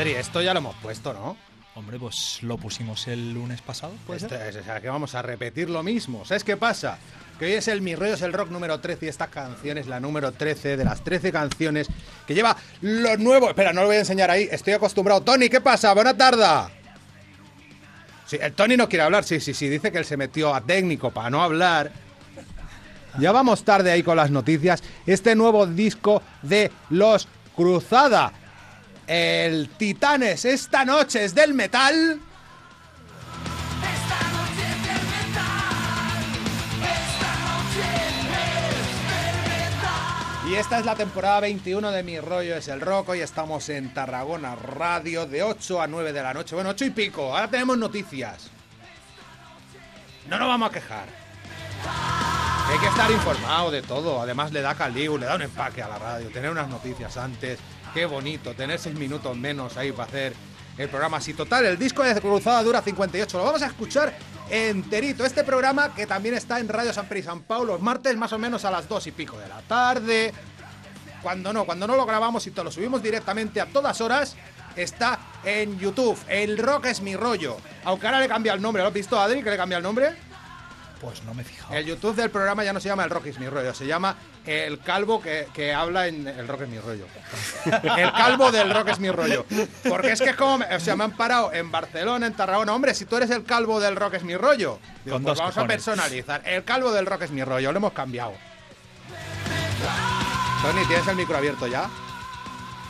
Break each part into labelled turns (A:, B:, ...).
A: Adri, esto ya lo hemos puesto, ¿no?
B: Hombre, pues lo pusimos el lunes pasado, ¿puede
A: Esto
B: ser?
A: es, o sea, que vamos a repetir lo mismo. ¿Sabes qué pasa? Que hoy es el Mi Rollo es el Rock número 13 y esta canción es la número 13 de las 13 canciones que lleva lo nuevo. Espera, no lo voy a enseñar ahí, estoy acostumbrado. Tony, ¿qué pasa? Buena tarde. Sí, el Tony no quiere hablar, sí, sí, sí, dice que él se metió a técnico para no hablar. Ya vamos tarde ahí con las noticias. Este nuevo disco de Los Cruzada. El Titanes esta noche es del metal. Y esta es la temporada 21 de Mi Rollo es el Rock. Hoy estamos en Tarragona Radio de 8 a 9 de la noche. Bueno, 8 y pico. Ahora tenemos noticias. No nos vamos a quejar. Hay que estar informado de todo. Además, le da caliu, le da un empaque a la radio. Tener unas noticias antes. Qué bonito. Tener 6 minutos menos ahí para hacer el programa así. Total, el disco de Cruzada dura 58. Lo vamos a escuchar enterito. Este programa que también está en Radio San Pedro y San Paulo martes más o menos a las 2 y pico de la tarde. Cuando no, cuando no lo grabamos y te lo subimos directamente a todas horas, está en YouTube. El rock es mi rollo. Aunque ahora le cambia el nombre. ¿Lo has visto, Adri, que le cambia el nombre?
B: Pues no me he fijado.
A: El YouTube del programa ya no se llama El Rock es mi rollo, se llama El Calvo que, que habla en El Rock es mi rollo. El Calvo del Rock es mi rollo. Porque es que es como, me- o sea, me han parado en Barcelona, en Tarragona. Hombre, si tú eres el Calvo del Rock es mi rollo. Digo,
B: Con
A: pues
B: dos
A: vamos a personalizar. El Calvo del Rock es mi rollo, lo hemos cambiado. Tony, ¿tienes el micro abierto ya?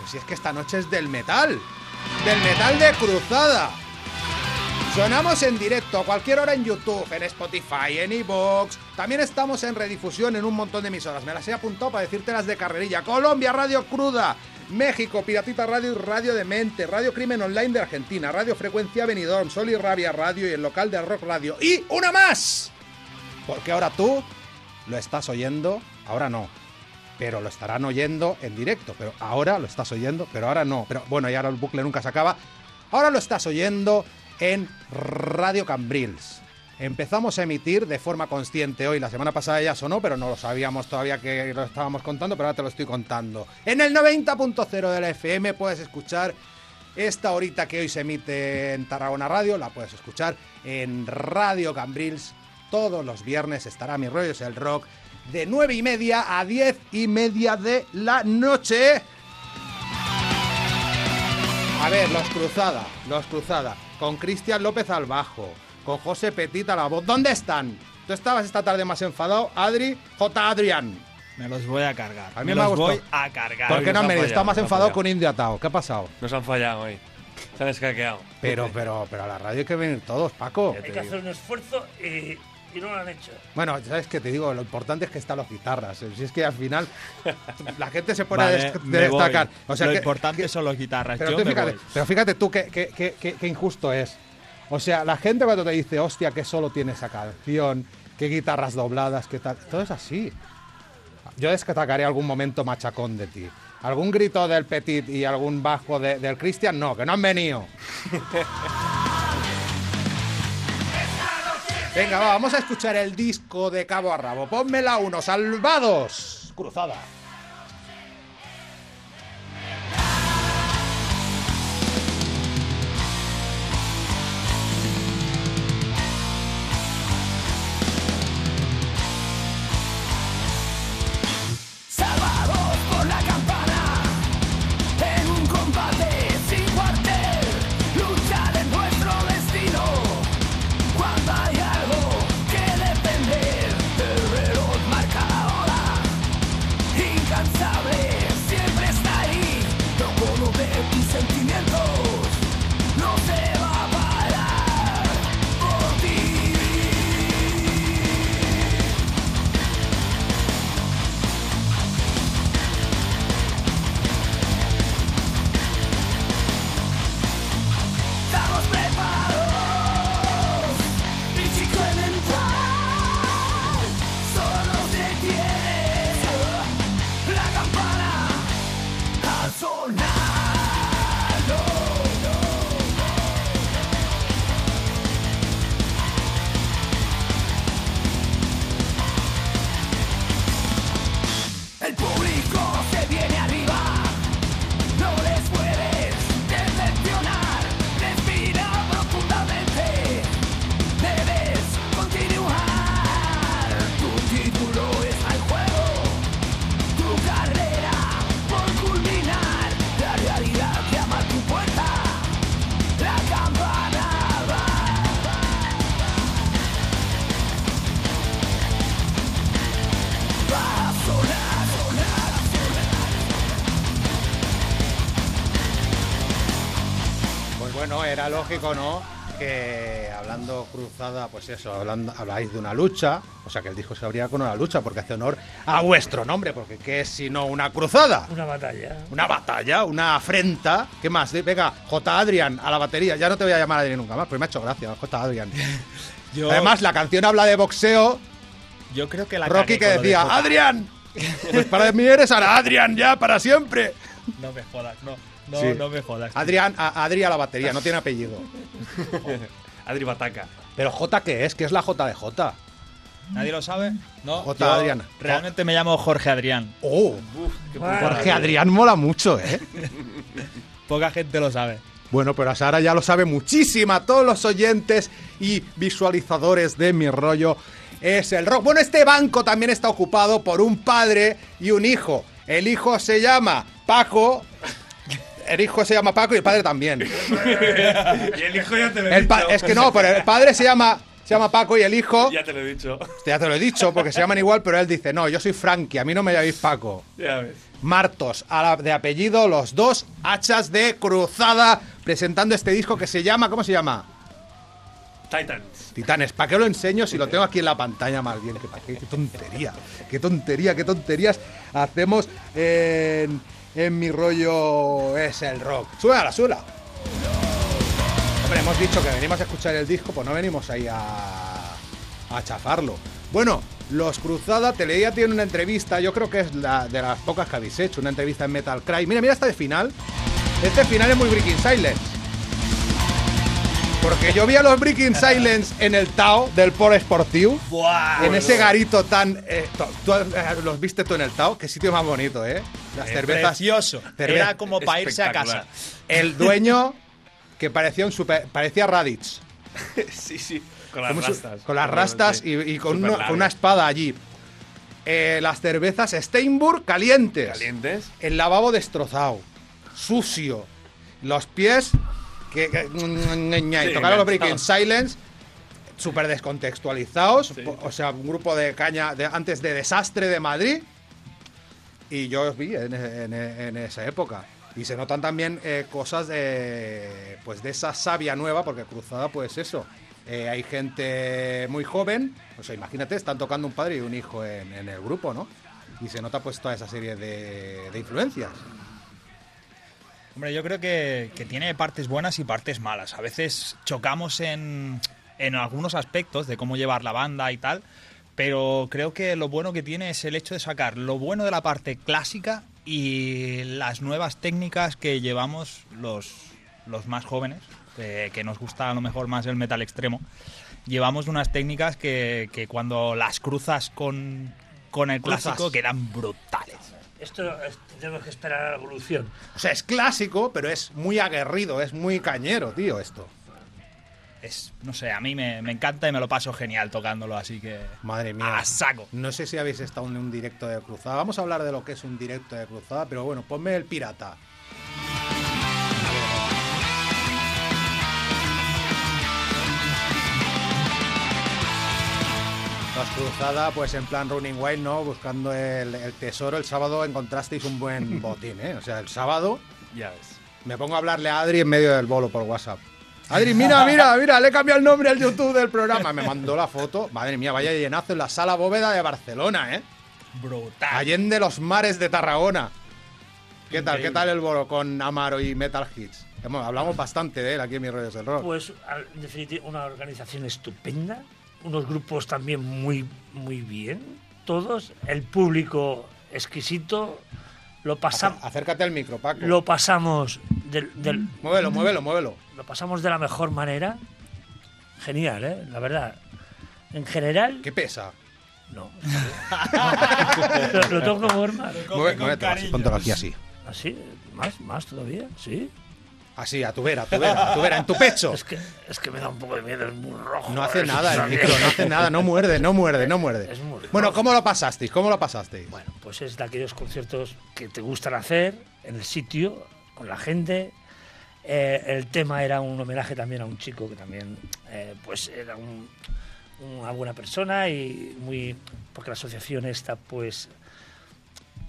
A: Pues si es que esta noche es del metal. Del metal de cruzada. Sonamos en directo a cualquier hora en YouTube, en Spotify, en iVoox. También estamos en redifusión en un montón de emisoras. Me las he apuntado para decirte las de carrerilla. Colombia, Radio Cruda. México, Piratita Radio y Radio de Mente. Radio Crimen Online de Argentina. Radio Frecuencia Benidorm. Sol y Rabia Radio y el local de Rock Radio. ¡Y una más! Porque ahora tú lo estás oyendo, ahora no. Pero lo estarán oyendo en directo. Pero ahora lo estás oyendo, pero ahora no. Pero bueno, y ahora el bucle nunca se acaba. Ahora lo estás oyendo en Radio Cambrils. Empezamos a emitir de forma consciente hoy. La semana pasada ya sonó, pero no lo sabíamos todavía que lo estábamos contando, pero ahora te lo estoy contando. En el 90.0 de la FM puedes escuchar esta horita que hoy se emite en Tarragona Radio, la puedes escuchar en Radio Cambrils. Todos los viernes estará Mi Rollo es el Rock de 9 y media a 10 y media de la noche. A ver, los Cruzada, los Cruzada, con Cristian López al bajo, con José Petit a la voz. ¿Dónde están? Tú estabas esta tarde más enfadado, Adri, J. Adrián.
B: Me los voy a cargar.
A: A mí
B: me,
A: me ha
B: los
A: gustado.
B: voy a cargar.
A: ¿Por qué
C: nos
A: no han
C: han
A: venido?
C: fallado,
A: Está más enfadado con Indio Atao. ¿Qué ha pasado?
C: Nos han fallado hoy. Se han escaqueado.
A: Pero, pero, pero a la radio hay que venir todos, Paco.
D: Hay que
C: digo.
D: hacer un esfuerzo y, y no lo han hecho.
A: Bueno, ¿sabes qué te digo? Lo importante es que están las guitarras. Si es que al final la gente se pone a
B: Vale,
A: destacar. O sea
B: Lo
A: que-
B: importante
A: que-
B: son los guitarras.
A: Pero,
B: Yo
A: tú
B: me
A: fíjate,
B: voy.
A: pero fíjate tú qué, qué- qué- qué- qué- qué injusto es. O sea, la gente cuando te dice, hostia, que solo tiene esa canción, qué guitarras dobladas, qué tal. Todo es así. Yo destacaré algún momento machacón de ti. Algún grito del Petit y algún bajo de- del Cristian, no, que no han venido. Venga, va, vamos a escuchar el disco de cabo a rabo. Pónmela uno, salvados. Cruzada. Lógico, ¿no? Que hablando cruzada, pues eso, hablando, habláis de una lucha, o sea que el disco se abría con una lucha, porque hace honor a vuestro nombre, porque ¿qué es sino una cruzada?
D: Una batalla.
A: Una batalla, una afrenta. ¿Qué más? De- Venga, J. Adrián a la batería. Ya no te voy a llamar Adrián nunca más, pues me ha hecho gracia, J. Adrián.
B: Yo,
A: Además, la canción habla de boxeo.
B: yo creo que la
A: Rocky que
B: de
A: decía,
B: Jota.
A: ¡Adrián! Pues para mí eres ahora Adrián ya, para siempre.
B: No me jodas, no. No,
A: Sí.
B: no me jodas.
A: Adrián, a, Adri a la batería, no tiene apellido.
C: Adri Bataca.
A: Pero J, ¿qué es? ¿Qué es la J de J?
B: ¿Nadie lo sabe? No.
A: J.
B: yo
A: Adrián.
B: Realmente me llamo Jorge Adrián.
A: Oh,
D: Bueno,
A: Jorge Adrián mola mucho, ¿eh?
B: Poca gente lo sabe.
A: Bueno, pero a Sara ya lo sabe muchísima. Todos los oyentes y visualizadores de mi rollo es el rock. Bueno, este banco también está ocupado por un padre y un hijo. El hijo se llama Paco. El hijo se llama Paco y el padre también.
C: Y el hijo ya te lo he
A: El pa- es que no, pero el padre se llama, se llama Paco y el hijo.
C: Ya te lo he dicho.
A: Ya te lo he dicho porque se llaman igual, pero él dice: No, yo soy Frankie, a mí no me llaméis Paco.
C: Ya ves.
A: Martos, a la- de apellido, los dos hachas de cruzada, presentando este disco que se llama, ¿cómo se llama?
C: Titans.
A: Titanes, ¿para qué lo enseño si lo tengo aquí en la pantalla más bien? ¿Qué, pa' qué? Qué tontería, qué tontería, qué tonterías hacemos en, en mi rollo es el rock. Súbela, súbela. Hombre, hemos dicho que venimos a escuchar el disco, pues no venimos ahí a, a chafarlo. Bueno, los Cruzada, Teledia tiene una entrevista, yo creo que es la de las pocas que habéis hecho, una entrevista en Metal Cry. Mira, mira esta de final. Este final es muy Breaking Silence. Porque yo vi a los Breaking Silence en el Tao del Polo Sportivo. en ese garito tan. eh, to- eh, los viste tú en el Tao. Qué sitio más bonito, ¿eh? Las cervezas.
B: Precioso.
A: cerve-
B: Era como para irse a casa.
A: El dueño que parecía un super. parecía Raditz.
C: sí, sí. Con las rastas.
A: Con las rastas y, y con, una,
C: Superlargas.
A: con una espada allí. Eh, las cervezas Steinburg calientes.
C: Calientes.
A: El lavabo destrozado. Sucio. Los pies. Que, que-
C: Sí,
A: tocaron los Breaking. Silence. Súper descontextualizados.
C: Sí.
A: O sea, un grupo de caña de, antes de Desastre de Madrid. Y yo os vi en, en- en esa época. Y se notan también eh, cosas de, pues de esa savia nueva, porque Cruzada, pues eso. eh, hay gente muy joven, o sea, imagínate, están tocando un padre y un hijo en, en el grupo, ¿no? Y se nota pues toda esa serie de, de influencias.
B: Hombre, yo creo que, que tiene partes buenas y partes malas. A veces chocamos en, en algunos aspectos de cómo llevar la banda y tal, pero creo que lo bueno que tiene es el hecho de sacar lo bueno de la parte clásica y las nuevas técnicas que llevamos los, los más jóvenes, que, que nos gusta a lo mejor más el metal extremo. Llevamos unas técnicas que, que cuando las cruzas con, con el clásico quedan brutales.
D: Esto es- tenemos que esperar a la evolución.
A: O sea, es clásico, pero es muy aguerrido, es muy cañero, tío, esto.
B: es, no sé, a mí me, me encanta y me lo paso genial tocándolo, así que...
A: Madre mía.
B: A saco.
A: No sé si habéis estado en un directo de cruzada. Vamos a hablar de lo que es un directo de cruzada, pero bueno, ponme el pirata. Cruzada, pues en plan Running Wild, ¿no? Buscando el, el tesoro. El sábado encontrasteis un buen botín, ¿eh? O sea, el sábado
C: Ya ves.
A: me pongo a hablarle a Adri en medio del bolo por WhatsApp. Adri, mira, mira, mira, le he cambiado el nombre al YouTube del programa. Me mandó la foto. Madre mía, vaya llenazo en la sala bóveda de Barcelona, ¿eh?
B: Brutal.
A: Allende los mares de Tarragona. ¿Qué tal? ¿Qué tal el bolo con Amaro y Metal Hits? Hemos- hablamos bastante de él aquí en mis rollos del rock.
D: Pues, en definitiva, una organización estupenda, unos grupos también muy, muy bien, todos, el público exquisito, lo, pasam-
A: Acé- Acércate al micro, Paco.
D: lo pasamos del, del-
A: Muévelo, muévelo, muévelo.
D: lo pasamos de la mejor manera. Genial, ¿eh? La verdad. En general,
A: ¿Qué pesa?
D: no. lo, lo tengo que.
A: Mueve- póntelo aquí así.
D: ¿Así? ¿Más? ¿Más todavía? ¿Sí?
A: Así, a tu vera, a tu vera, a tu vera, en tu pecho.
D: Es que, es que me da un poco de miedo, es muy rojo.
A: No hace nada el micro, no hace nada, no muerde, no muerde, no muerde.
D: Es muy
A: Bueno. ¿cómo lo pasasteis? ¿Cómo lo pasasteis?
D: Bueno, pues es de aquellos conciertos que te gustan hacer en el sitio, con la gente. Eh, el tema era un homenaje también a un chico que también eh, pues era un- una buena persona y muy porque la asociación esta pues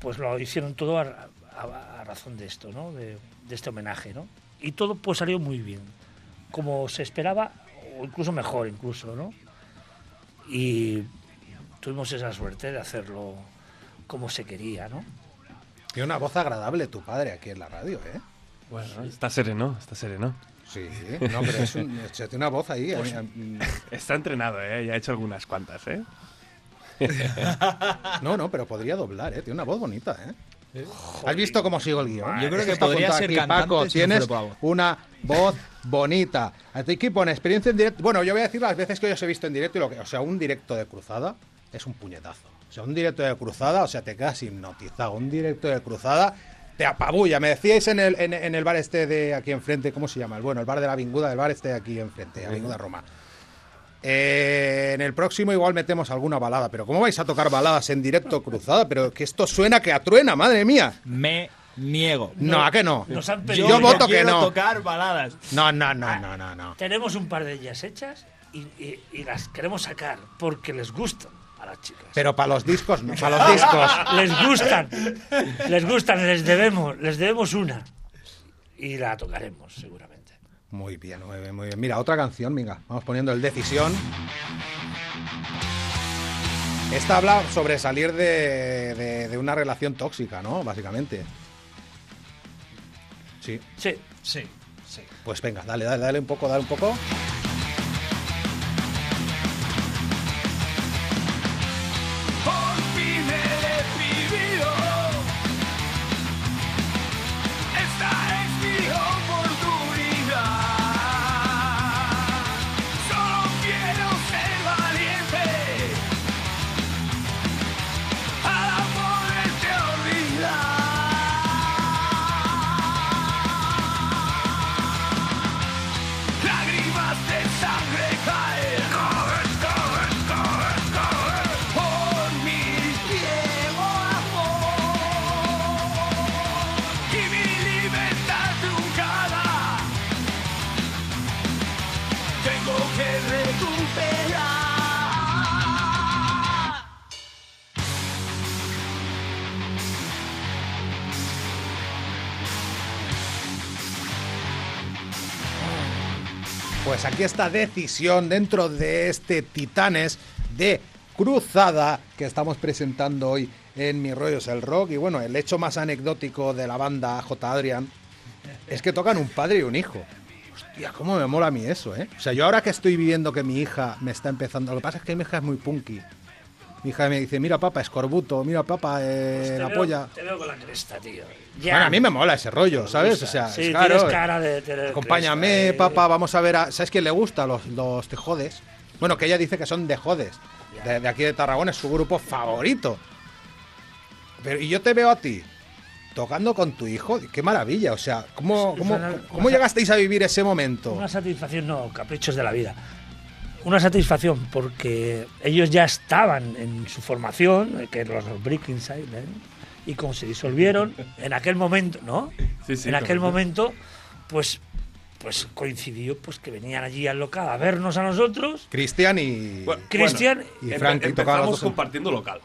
D: pues lo hicieron todo a, a- a razón de esto, ¿no? De, de este homenaje, ¿no? Y todo pues salió muy bien, como se esperaba, o incluso mejor, incluso, ¿no? Y tuvimos esa suerte de hacerlo como se quería, ¿no?
A: Tiene una voz agradable tu padre aquí en la radio, ¿eh?
C: Bueno, está sereno, está sereno.
A: Sí, no, pero es un, tiene una voz ahí.
C: Pues
A: eh, mm,
C: Está entrenado, ¿eh? Ya ha hecho algunas cuantas, ¿eh?
A: No, no, pero podría doblar, ¿eh? Tiene una voz bonita, ¿eh? ¿Has visto cómo sigo el guion?
B: Yo creo que podría ser
A: aquí, Paco, tienes una voz bonita. Aquí que pone experiencia en directo. Bueno, yo voy a decir las veces que yo os he visto en directo y lo que, o sea, un directo de cruzada es un puñetazo. O sea, un directo de cruzada, o sea, te quedas hipnotizado. Un directo de cruzada te apabulla. Me decíais en el, en, en el bar este de aquí enfrente, ¿cómo se llama? El bueno, el bar de la Vinguda, el bar este de aquí enfrente, Avinguda Roma. Eh, en el próximo igual metemos alguna balada, pero ¿cómo vais a tocar baladas en directo cruzada? Pero que esto suena que atruena, madre mía.
B: Me niego.
A: No, ¿a que no?
D: Nos han pedido-
A: yo voto que no.
B: tocar baladas.
A: No, no, no, no, no, no.
D: Tenemos un par de ellas hechas y, y- y las queremos sacar porque les gustan a las chicas.
A: Pero para los discos no, para los discos.
D: Les gustan, les gustan, les debemos, les debemos una. Y la tocaremos, seguramente.
A: Muy bien, muy bien, muy bien. Mira, otra canción, venga, vamos poniendo el Decisión. Esta habla sobre salir de, de- de una relación tóxica, ¿no? Básicamente. Sí,
D: Sí,
B: Sí, sí.
A: pues venga, dale, dale, dale un poco, dale un poco. Pues aquí está decisión dentro de este Titanes de Cruzada que estamos presentando hoy en Mi Rollo es el Rock. Y bueno, el hecho más anecdótico de la banda J. Adrian es que tocan un padre y un hijo. Hostia, cómo me mola a mí eso, ¿eh? O sea, yo ahora que estoy viviendo que mi hija me está empezando... Lo que pasa es que mi hija es muy punky. Mi hija me dice, mira papá, escorbuto, mira papá, eh,
D: Pues
A: la
D: veo,
A: polla.
D: te veo con la cresta, tío. Ya.
A: Bueno, a mí me mola ese rollo, ¿sabes? O sea,
D: Sí,
A: es claro,
D: tienes cara de tener
A: Acompáñame,
D: cresta, eh.
A: papá, vamos a ver a... ¿Sabes quién le gusta? Los, los te jodes. Bueno, que ella dice que son de jodes. De, de aquí de Tarragona es su grupo favorito. Pero, y yo te veo a ti tocando con tu hijo. Qué maravilla. O sea, ¿cómo, cómo, cómo llegasteis a vivir ese momento?
D: Una satisfacción, no, caprichos de la vida. Una satisfacción porque ellos ya estaban en su formación, que eran los Breaking Silent, y como se disolvieron, en aquel momento, ¿no?
C: Sí, sí,
D: en aquel momento, pues, pues coincidió pues que venían allí al local a vernos a nosotros.
A: Cristian y...
C: Bueno,
D: Cristian,
A: y
C: Empe-
A: los
C: empezamos compartiendo local,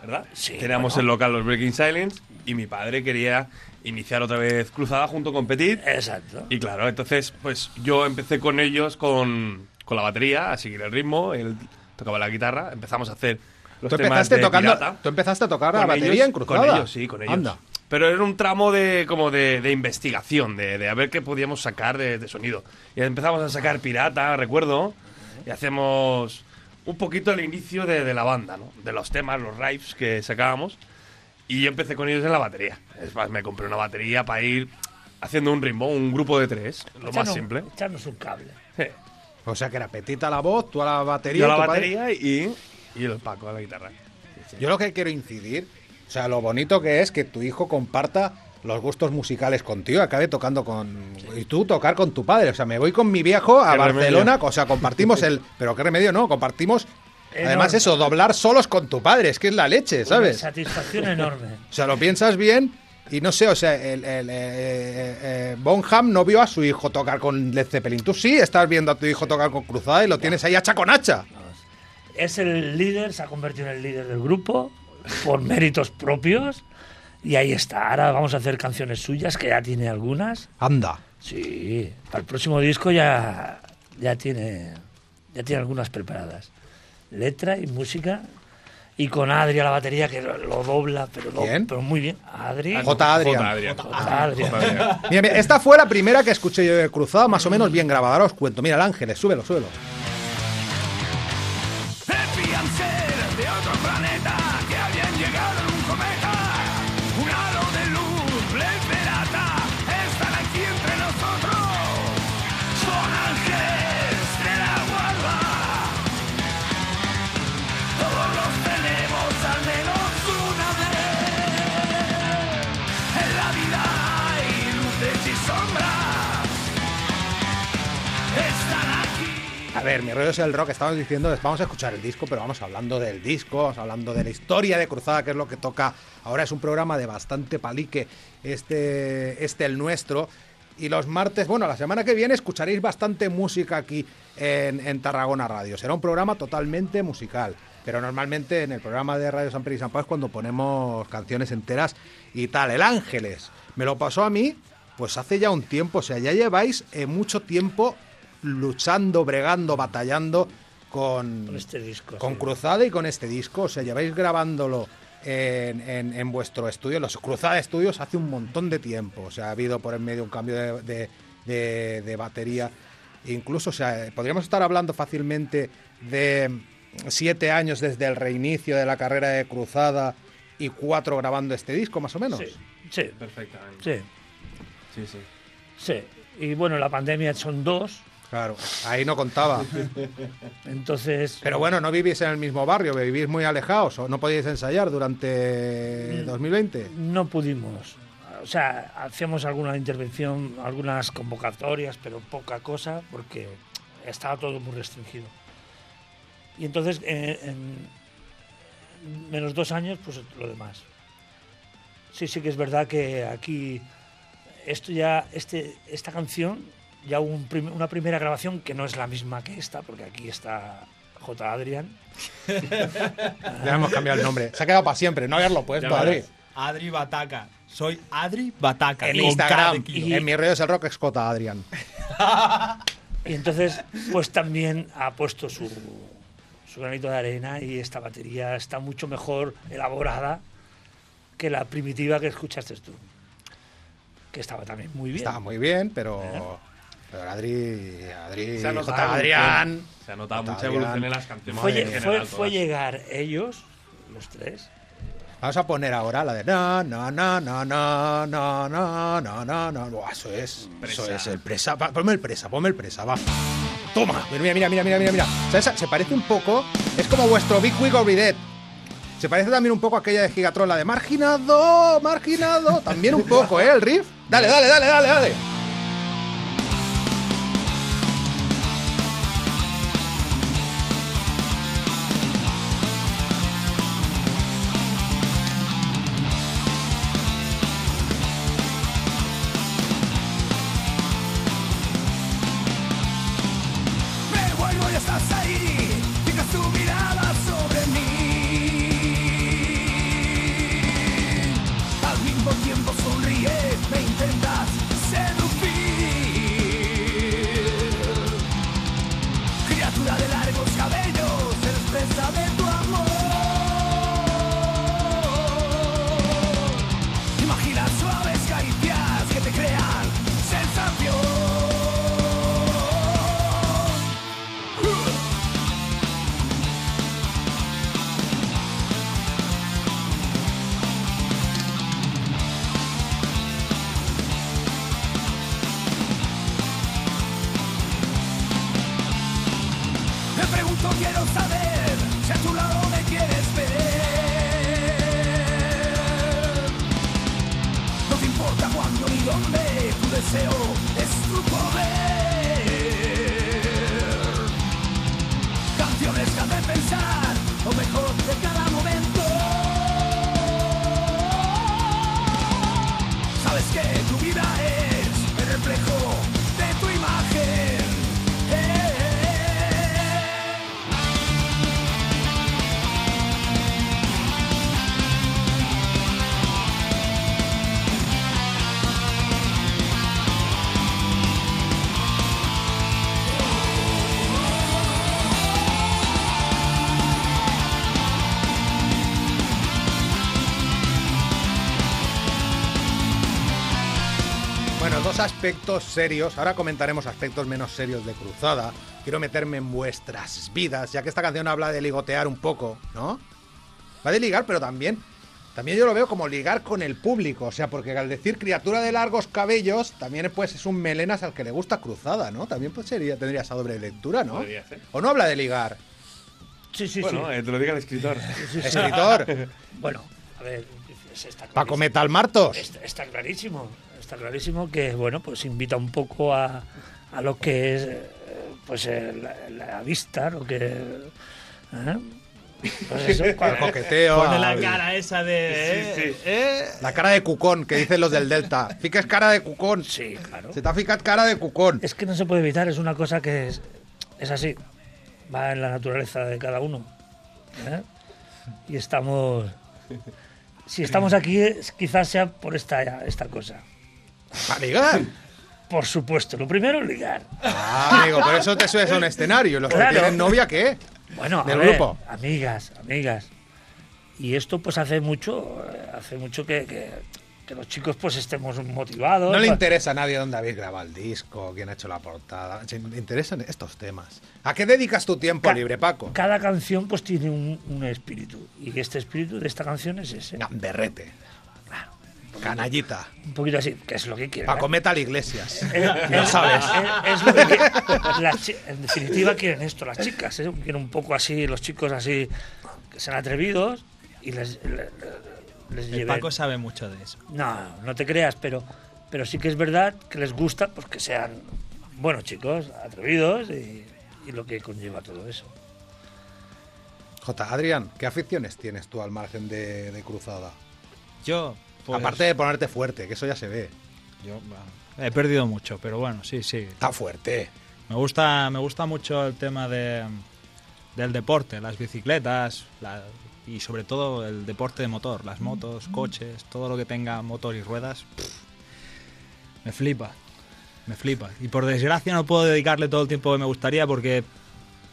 C: ¿verdad?
D: Sí,
C: Teníamos
D: bueno.
C: el local Los Breaking Silence y mi padre quería iniciar otra vez cruzada junto con Petit.
D: exacto.
C: Y claro, entonces pues yo empecé con ellos con, con la batería, a seguir el ritmo, él tocaba la guitarra, empezamos a hacer los
A: ¿Tú
C: temas
A: empezaste,
C: de
A: tocando,
C: Pirata.
A: tú empezaste a tocar la batería
C: ellos-
A: en cruzada.
C: Con ellos, sí, con ellos.
A: Anda.
C: Pero era un tramo de como de, de investigación, de, de a ver qué podíamos sacar de, de sonido. Y empezamos a sacar pirata, recuerdo, y hacemos un poquito el inicio de, de la banda, ¿no? De los temas, los riffs que sacábamos. Y yo empecé con ellos en la batería. Es más, me compré una batería para ir haciendo un ritmo, un grupo de tres, lo más
D: Echarnos-
C: simple.
D: Echarnos un cable.
A: O sea, que era petita la voz, tú a la batería.
C: Yo a la
A: padre-
C: batería y, y el Paco a la guitarra.
A: Yo lo que quiero incidir, o sea, lo bonito que es que tu hijo comparta los gustos musicales contigo, acabe tocando con... Y tú tocar con tu padre. O sea, me voy con mi viejo a
C: Qué
A: Barcelona,
C: remedio.
A: o sea, compartimos el... Pero qué remedio, ¿no? Compartimos...
D: Enorme.
A: Además eso, doblar solos con tu padre, es que es la leche,
D: Una
A: ¿sabes?
D: satisfacción enorme.
A: O sea, lo piensas bien y no sé, o sea, el, el, eh, eh, eh, Bonham no vio a su hijo tocar con Led Zeppelin. Tú sí estás viendo a tu hijo tocar con Cruzada y lo tienes ahí hacha con hacha.
D: es el líder, se ha convertido en el líder del grupo por méritos propios y ahí está. Ahora vamos a hacer canciones suyas, que ya tiene algunas.
A: Anda.
D: Sí, para el próximo disco ya, ya tiene ya tiene algunas preparadas. Letra y música. Y con Adri a la batería, que lo, dobla, pero, lo-
A: ¿Quién?
D: pero muy bien. Adri.
A: J. Adrián.
E: J. Adrián.
A: Mira, mira, esta fue la primera que escuché yo de Cruzada, más o menos bien grabada. Ahora os cuento. Mira, el Ángeles, súbelo, súbelo. A ver, mi rollo es el rock. Estamos diciendo, vamos a escuchar el disco, pero vamos hablando del disco, vamos hablando de la historia de Cruzada, que es lo que toca. Ahora es un programa de bastante palique, este, este el nuestro. Y los martes, bueno, la semana que viene escucharéis bastante música aquí en, Tarragona Radio. Será un programa totalmente musical. Pero normalmente en el programa de Radio San Pedro y San es cuando ponemos canciones enteras y tal. El Ángeles me lo pasó a mí, pues hace ya un tiempo. O sea, ya lleváis eh, mucho tiempo luchando, bregando, batallando con,
D: Con este disco.
A: con
D: sí.
A: Cruzada y con este disco. O sea, lleváis grabándolo en, en- en vuestro estudio, los Cruzada Estudios, hace un montón de tiempo. O sea, ha habido por en medio un cambio de, de- de- de batería. Incluso, o sea, podríamos estar hablando fácilmente de siete años desde el reinicio de la carrera de Cruzada y cuatro grabando este disco, más o menos.
D: Sí, sí,
E: Perfectamente.
D: sí,
E: Sí, sí.
D: sí. Y bueno, la pandemia son dos.
A: Claro, ahí no contaba.
D: Entonces.
A: Pero bueno, no vivís en el mismo barrio, vivís muy alejados o no podíais ensayar durante 2020.
D: No pudimos. O sea, hacíamos alguna intervención, algunas convocatorias, pero poca cosa, porque estaba todo muy restringido. Y entonces, eh, en menos dos años, pues lo demás. Sí, sí que es verdad que aquí, esto ya, este, esta canción, ya hubo un prim- una primera grabación que no es la misma que esta, porque aquí está J. Adrián.
A: Ya hemos cambiado el nombre. Se ha quedado para siempre, no haberlo puesto, Adri.
B: Adri Bataca. Soy Adri Bataca.
A: En Instagram,
B: kilo.
A: en mi rollo es el rock escota, Adrián.
D: Y entonces, pues también ha puesto su, su granito de arena y esta batería está mucho mejor elaborada que la primitiva que escuchaste tú. Que estaba también muy bien.
A: Estaba muy bien, pero. Pero Adri. Adri.
C: Se ha notado
A: J. Adrián.
C: Se ha notado
A: J.
C: mucha
A: Adrián.
C: evolución en las canciones.
D: Fue,
C: en general,
D: fue, llegar ellos, los tres,
A: Vamos a poner ahora la de no, no, no, no, no, no, no, no, no, no. Buah, eso es. Eso
C: Presa.
A: es el presa. Va, ponme el presa, ponme el presa, va. Toma. Mira, mira, mira, mira, mira, mira. ¿Sabes? Se parece un poco. Es como vuestro Big Wig of Dead. Se parece también un poco a aquella de Gigatron, la de marginado, marginado. También un poco, ¿eh? El riff. Dale, dale, dale, dale, dale. Aspectos serios. Ahora comentaremos aspectos menos serios de Cruzada. Quiero meterme en vuestras vidas, ya que esta canción habla de ligotear un poco, ¿no? Va de ligar, pero también, también yo lo veo como ligar con el público. O sea, porque al decir criatura de largos cabellos, también pues es un melenas al que le gusta Cruzada, ¿no? También pues sería, tendría esa doble lectura, ¿no?
C: Podría ser.
A: ¿O no habla de ligar?
D: Sí, sí,
C: Bueno,
D: sí.
C: eh, te lo diga el escritor.
D: Sí, sí.
A: Escritor,
D: Bueno, a ver, es- está
A: Paco. Metal Martos.
D: Está, está clarísimo. Está clarísimo que, bueno, pues invita un poco a, a lo que es, eh, pues, eh, la, la vista, lo que... ¿eh? Pues eso, cuando-
A: coqueteo.
B: Pone la cara esa de.
C: Sí,
B: eh,
C: sí.
B: eh.
A: La cara de cucón, que dicen los del Delta. Fiques cara de cucón.
D: Sí, claro.
A: Se te ha ficado cara de cucón.
D: Es que no se puede evitar, es una cosa que es, es así. Va en la naturaleza de cada uno. ¿eh? Y estamos... Si estamos aquí, quizás sea por esta, esta cosa.
A: ¿Para ligar?
D: Por supuesto, lo primero, ligar.
A: Ah, amigo, por eso te subes a un escenario. ¿Y ¿Los
D: Claro.
A: que tienen novia qué?
D: Bueno, a
A: Del
D: ver,
A: grupo.
D: amigas, amigas. Y esto pues hace mucho, eh, hace mucho que, que- que los chicos pues estemos motivados.
A: No le
D: Pa-
A: interesa a nadie dónde habéis grabado el disco, quién ha hecho la portada. Se le interesan estos temas. ¿A qué dedicas tu tiempo
D: Ca-
A: libre, Paco?
D: Cada canción pues tiene un, un espíritu. Y este espíritu de esta canción es ese.
A: Gamberrete. Canallita.
D: Un poquito así, que es lo que quieren.
A: Paco
D: ¿eh?
A: Metal Iglesias.
D: Eh,
A: Lo
D: eh,
A: sabes.
D: Es, lo que quieren. En definitiva quieren esto, las chicas. ¿eh? Quieren un poco así, los chicos así, que sean atrevidos y les,
B: El
D: lleven-
B: Paco sabe mucho de eso.
D: No, no te creas, pero, pero sí que es verdad que les gusta pues, que sean buenos chicos, atrevidos y, y lo que conlleva todo eso.
A: J. Adrián, ¿qué aficiones tienes tú al margen de, de Cruzada?
B: Yo. Pues,
A: Aparte de ponerte fuerte, que eso ya se ve.
B: yo, he perdido mucho, pero bueno, sí, sí.
A: Está fuerte.
B: Me gusta, me gusta mucho el tema de, del deporte, las bicicletas la- y sobre todo el deporte de motor, las motos, coches, todo lo que tenga motor y ruedas. pff, me flipa, me flipa. Y por desgracia no puedo dedicarle todo el tiempo que me gustaría porque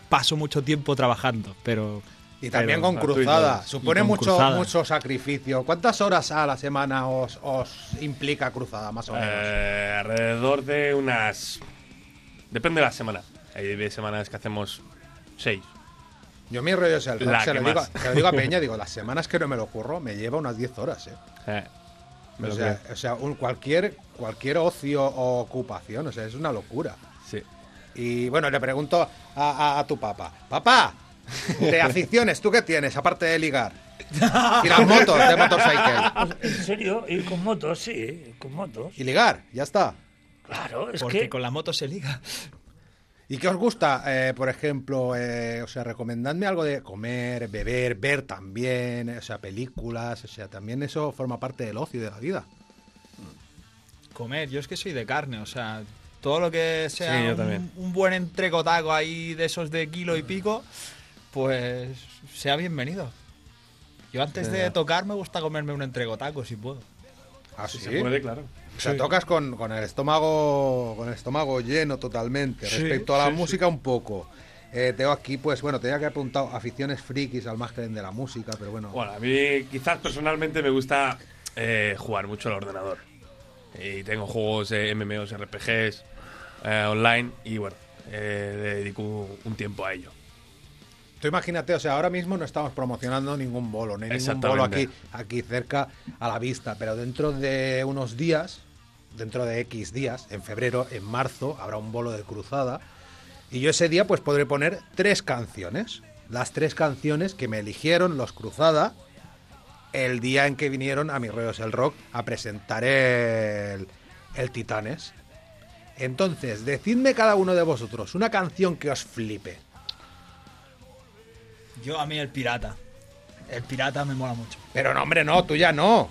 B: paso mucho tiempo trabajando, pero...
A: Y también
B: pero-
A: con Cruzada. Supone
B: con
A: mucho,
B: Cruzada.
A: mucho sacrificio. ¿Cuántas horas a la semana os, os implica Cruzada, más o menos?
C: Eh, alrededor de unas. Depende de la semana. Hay semanas que hacemos seis.
A: Yo mi rollo es el Se lo, digo, se lo digo a Peña, digo, las semanas que no me lo curro me lleva unas 10 horas, ¿eh?
C: Eh,
A: O sea, o sea, un- cualquier, cualquier ocio o ocupación, o sea, es una locura.
C: Sí.
A: Y bueno, le pregunto a, a- a tu papá, papá, de aficiones, ¿tú qué tienes aparte de ligar? Y las motos, de motorcycle.
D: ¿En serio? ¿Ir con motos? Sí, con motos.
A: Y ligar, ya está.
D: Claro, es
B: porque
D: que...
B: con la moto se liga.
A: ¿Y qué os gusta? Eh, por ejemplo, eh, o sea, recomendadme algo de comer, beber, ver también, o sea, películas, o sea, también eso forma parte del ocio y de la vida.
B: Comer, yo es que soy de carne, o sea, todo lo que sea
C: Sí,
B: un buen entrecotaco ahí de esos de kilo y pico, pues sea bienvenido. Yo antes de tocar me gusta comerme un entrecotaco si puedo.
A: ¿Ah,
C: Si
A: sí?
C: se puede, claro.
A: O sea, tocas con, con el estómago con el estómago lleno totalmente.
B: Sí,
A: Respecto a la
C: sí,
A: música, un poco. Eh, tengo aquí, pues bueno, tenía que haber apuntado aficiones frikis al margen de la música, pero bueno.
C: Bueno, a mí quizás personalmente me gusta eh, jugar mucho al ordenador. Y tengo juegos eh, MMOs, RPGs eh, online y bueno, eh, le dedico un tiempo a ello.
A: Tú imagínate, o sea, ahora mismo no estamos promocionando ningún bolo, hay ningún bolo aquí, aquí cerca a la vista, pero dentro de unos días, dentro de X días, en febrero, en marzo, habrá un bolo de cruzada. Y yo ese día pues podré poner tres canciones. Las tres canciones que me eligieron los Cruzada el día en que vinieron a Mi Rollos el Rock a presentar el, el Titanes. Entonces, decidme cada uno de vosotros una canción que os flipe.
B: Yo a mí el pirata. El pirata me mola mucho.
A: Pero no, hombre, no, tú ya no.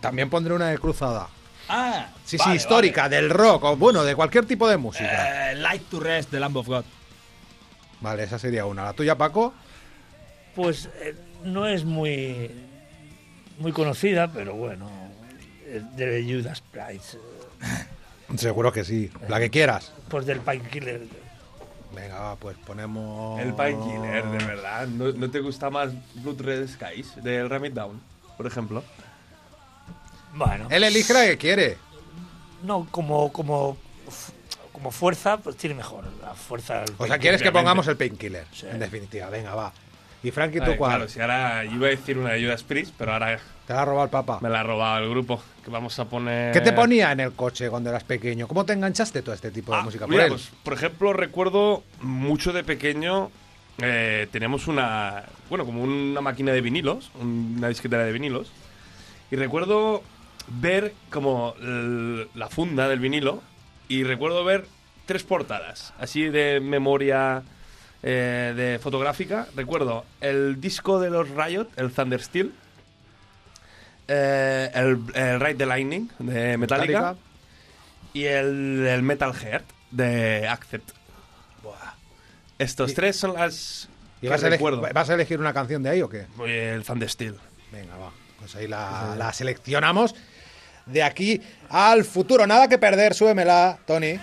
A: También pondré una de cruzada.
B: Ah,
A: Sí,
B: vale,
A: sí, histórica, del rock, o bueno, de cualquier tipo de música.
B: Eh, Light to Rest de Lamb of God.
A: Vale, esa sería una. ¿La tuya, Paco?
D: Pues eh, no es muy muy conocida, pero bueno, de Judas Priest, eh,
A: Seguro que sí. La que quieras.
D: pues del Painkiller.
A: Venga, va, pues ponemos.
C: El Painkiller, de verdad. ¿No, no te gusta más Blood Red Skies del Remit Down, por ejemplo?
D: Bueno,
A: Él elige la que quiere.
D: No, como, como, como fuerza, pues tiene mejor. La fuerza. del
A: O sea, quieres que pongamos el painkiller.
D: Sí.
A: En definitiva, venga, va. Y Frankie, ¿tú
C: ver,
A: cuál?
C: Claro, si ahora iba a decir una de Judas Priest, pero ahora
A: Te la ha robado el papá.
C: me la ha robado el grupo. Que vamos a poner.
A: ¿Qué te ponía en el coche cuando eras pequeño? ¿Cómo te enganchaste tú a este tipo de
C: Ah,
A: música?
C: Mira, pues, por ejemplo, recuerdo mucho de pequeño. eh, teníamos una. Bueno, como una máquina de vinilos, una disquetera de vinilos. Y recuerdo ver como la funda del vinilo. Y recuerdo ver tres portadas, así de memoria eh, de fotográfica. Recuerdo el disco de los Riot, el Thunder Steel. eh, el, el Ride the Lightning de Metallica
A: Metallica.
C: y el, el Metal Heart de Accept. Estos
A: Y-
C: tres son las
A: ¿Y
C: que
A: vas a, vas a elegir una canción de ahí o qué?
C: El Thunder Steel.
A: Venga, va. Pues ahí la, la seleccionamos. De aquí al futuro. Nada que perder. Súbemela, Tony.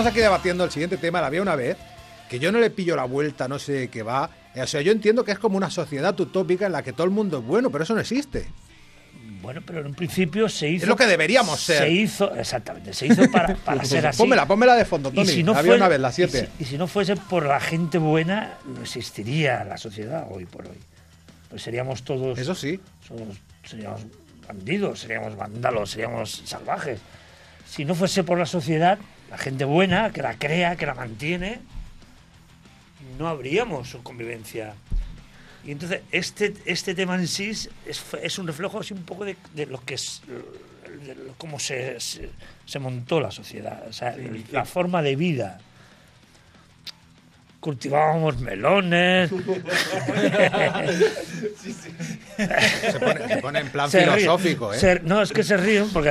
A: Estamos aquí debatiendo el siguiente tema. La había una vez que yo no le pillo la vuelta, no sé qué va. O sea, yo entiendo que es como una sociedad utópica en la que todo el mundo es bueno, pero eso no existe.
D: Bueno, pero en un principio se hizo.
A: Es lo que deberíamos ser.
D: Se hizo, exactamente, se hizo para, para ser así.
A: Pónmela, pónmela de fondo,
D: Y
A: Tony.
D: si no
A: había
D: fuese-
A: una vez, la
D: y
A: 7.
D: si- Y si, no fuese por la gente buena, no existiría la sociedad hoy por hoy. Pues seríamos todos.
A: Eso sí.
D: somos- seríamos bandidos, seríamos vándalos, seríamos salvajes. Si no fuese por la sociedad, la gente buena, que la crea, que la mantiene, no habríamos su convivencia. Y entonces, este, este tema en sí es, es un reflejo así un poco de, de lo que es. de cómo se, se, se montó la sociedad, o sea, la forma de vida. Cultivábamos melones.
A: Se pone, se pone en plan
D: Se
A: filosófico, ¿eh?
D: Se- no, es que se ríen porque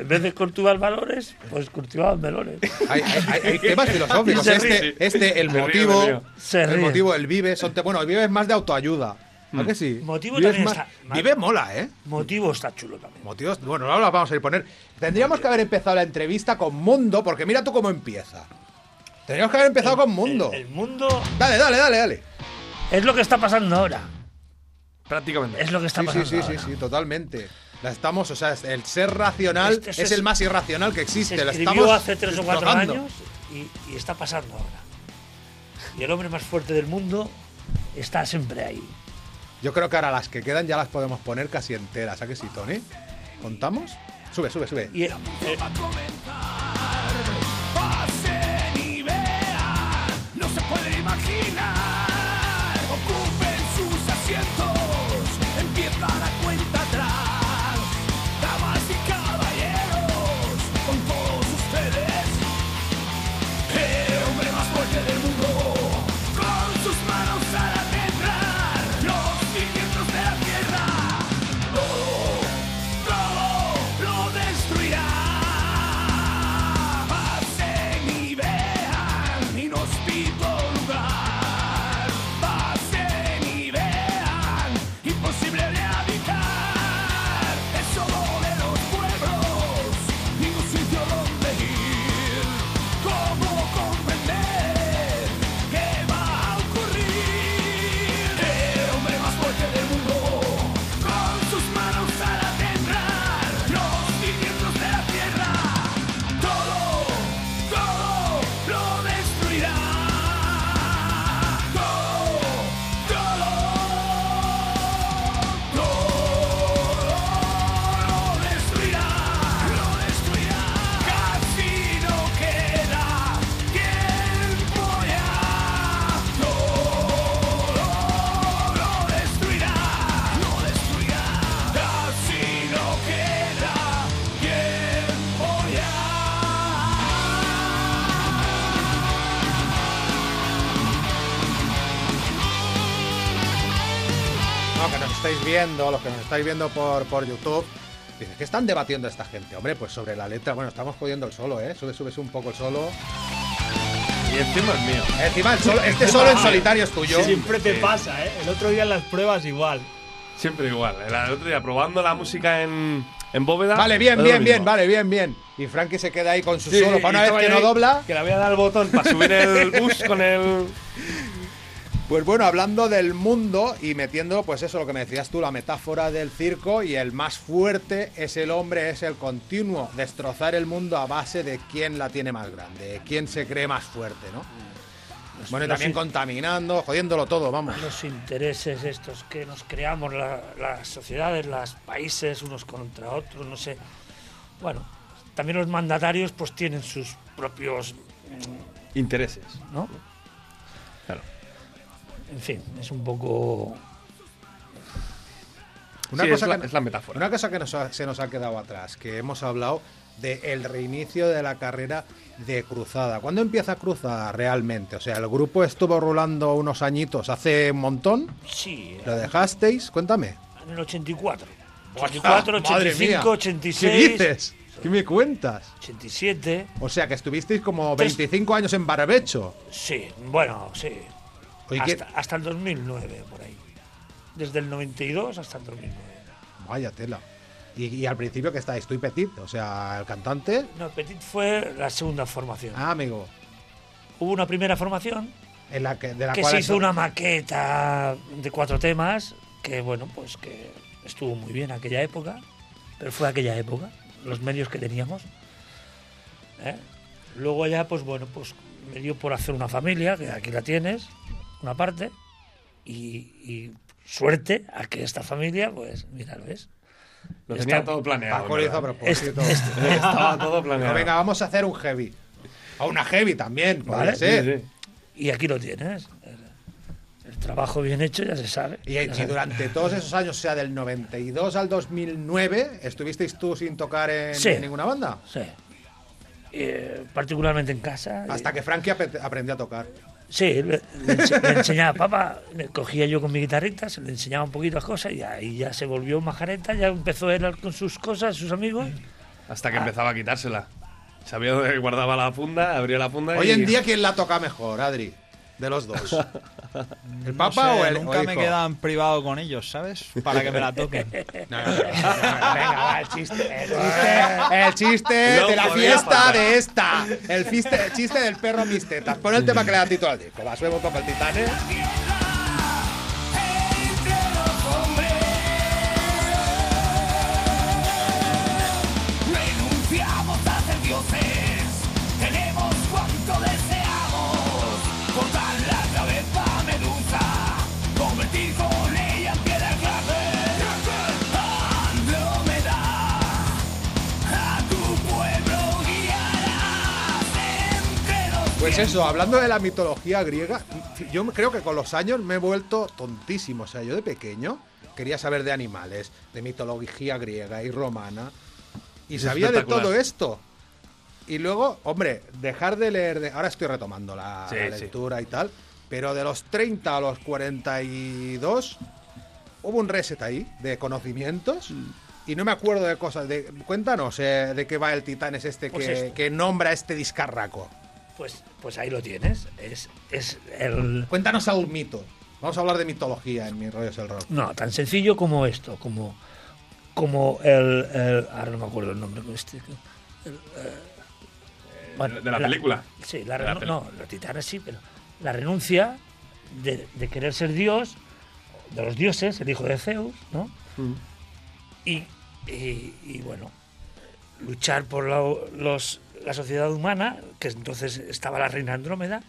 D: en vez de cultivar valores, pues cultivaban melones.
A: Hay, hay- hay- temas filosóficos.
D: Se
A: Este,
C: ríe.
A: este, el motivo, el motivo, el vive, son te- bueno, el vive es más de autoayuda. ¿A que sí?
D: Motivo también
A: más-
D: está-
A: Vive mola, ¿eh?
D: Motivo está chulo también.
A: Motivos, bueno, ahora vamos a ir poner. Tendríamos que haber empezado la entrevista con Mundo, porque mira tú cómo empieza. Tendríamos que haber empezado con Mundo.
D: El, el mundo
A: Dale, dale, dale, dale.
D: es lo que está pasando ahora.
C: Prácticamente.
D: Es lo que está
A: Sí, sí,
D: pasando
A: sí, sí,
D: ahora.
A: sí, totalmente. La estamos, o sea, el ser racional
D: Este- este
A: es
D: es-
A: el más irracional que existe.
D: Se
A: Lo
D: escribió
A: estamos
D: hace tres o cuatro años y, y está pasando ahora. Y el hombre más fuerte del mundo está siempre ahí.
A: Yo creo que ahora las que quedan ya las podemos poner casi enteras. ¿A que sí, Tony? ¿Contamos? Sube, sube, sube.
D: Y, eh,
A: viendo, los que nos estáis viendo por, por YouTube, dices, ¿qué están debatiendo esta gente? Hombre, pues sobre la letra, bueno, estamos jodiendo el solo, ¿eh? Sube, subes un poco el solo.
C: Y encima es mío.
A: Encima, el solo, este solo en solitario es tuyo.
B: Siempre te pasa, ¿eh? El otro día en las pruebas igual.
C: Siempre igual. El otro día probando la música en, en bóveda.
A: Vale, bien, bien, bien, vale, bien, bien. Y Frankie se queda ahí con su
C: Sí,
A: solo. Para una vez que no dobla.
C: Que le voy a dar el botón para subir el bus con el.
A: Pues bueno, hablando del mundo y metiendo, pues eso, lo que me decías tú, la metáfora del circo y el más fuerte es el hombre, es el continuo, destrozar el mundo a base de quién la tiene más grande, de quién se cree más fuerte, ¿no? Bueno, y también
D: in-
A: contaminando, jodiéndolo todo, vamos.
D: los intereses estos que nos creamos, la- las sociedades, los países, unos contra otros, no sé. Bueno, también los mandatarios pues tienen sus propios,
C: Intereses.
D: ¿no? En fin, es un poco...
A: Una
C: Sí,
A: cosa
C: es, la,
A: que,
C: es la metáfora.
A: una cosa que nos ha- se nos ha quedado atrás, que hemos hablado del reinicio de la carrera de Cruzada. ¿Cuándo empieza Cruzada realmente? O sea, el grupo estuvo rolando unos añitos hace un montón.
D: Sí,
A: ¿Lo dejasteis? Cuéntame.
D: en el 84. 84,
A: Ah, madre
D: 85,
A: mía.
D: 86,
A: ¿Qué dices? ¿Qué me cuentas?
D: 87.
A: O sea, que estuvisteis como
D: Tres-
A: 25 años en Barbecho.
D: Sí, bueno, sí.
A: Oye, ¿qué-
D: hasta, hasta el 2009, por ahí. Desde el 92 hasta el 2009.
A: Vaya tela. Y, y al principio que estáis, tú y Petit, o sea, el cantante.
D: No, Petit fue la segunda formación.
A: Ah, amigo.
D: Hubo una primera formación
A: En la que, de la
D: que
A: cual
D: se hizo una maqueta de cuatro temas que, bueno, pues que estuvo muy bien aquella época, pero fue aquella época, los medios que teníamos. ¿eh? Luego ya, pues bueno, pues me dio por hacer una familia, que aquí la tienes, una parte, y, y suerte a que esta familia, pues, mira, ¿lo ves?
C: Lo
D: Está-
C: tenía todo planeado.
A: Paco lo hizo a
C: en verdad.
A: propósito.
C: Estaba todo planeado.
A: venga, vamos a hacer un heavy. O una heavy también,
D: Vale.
A: ser.
C: Sí, sí.
D: Y aquí lo tienes. El, trabajo bien hecho ya se sabe.
A: Y, durante todos esos años, o sea, del 92 al 2009, ¿estuvisteis tú sin tocar en,
D: Sí.
A: en ninguna banda?
D: Sí. Eh, particularmente en casa.
A: Hasta que Frankie ap- aprendió a tocar.
D: Sí, le, le ense- le enseñaba, papá, le cogía yo con mi guitarrita, se le enseñaba un poquito las cosas y ahí ya se volvió majareta, ya empezó él con sus cosas, sus amigos.
C: Hasta que empezaba a quitársela. Sabía dónde guardaba la funda, abría la funda
A: Hoy
C: y.
A: en día, ¿quién la toca mejor, Adri? De los dos. ¿El
B: No
A: Papa
B: sé,
A: o el
B: Nunca
A: o
B: me
A: hijo?
B: queda en privado con ellos, ¿sabes? Para que me la toquen.
A: No, no, no, venga, va, el chiste. El chiste, el chiste
C: No
A: de la fiesta de esta. El, fiste- el chiste del perro mis tetas. Pon el tema que le da título al disco. Va, poco el titán, Pues eso, hablando de la mitología griega, yo creo que con los años me he vuelto tontísimo. O sea, yo de pequeño quería saber de animales, de mitología griega y romana, y
C: Es
A: sabía de todo esto. Y luego, hombre, dejar de leer, de- ahora estoy retomando la,
C: Sí,
A: la
C: sí.
A: lectura y tal, pero de los 30 a los 42 hubo un reset ahí de conocimientos.
C: Mm.
A: Y no me acuerdo de cosas. De, cuéntanos eh, de qué va el titán es este
D: Pues
A: que nombra este discarraco.
D: Pues, pues ahí lo tienes. Es, es el,
A: Cuéntanos algún mito. Vamos a hablar de mitología en mi rollo es el rock.
D: No, tan sencillo como esto, como, como el, el- Ahora no me acuerdo el nombre. Este, el, eh, bueno,
C: de la película.
D: Sí, la
C: la
D: no, los titanes sí, pero la renuncia de, de querer ser Dios, de los dioses, el hijo de Zeus, ¿no? Y, y- y, bueno, luchar por la, los- la sociedad humana, que entonces estaba la reina Andrómeda,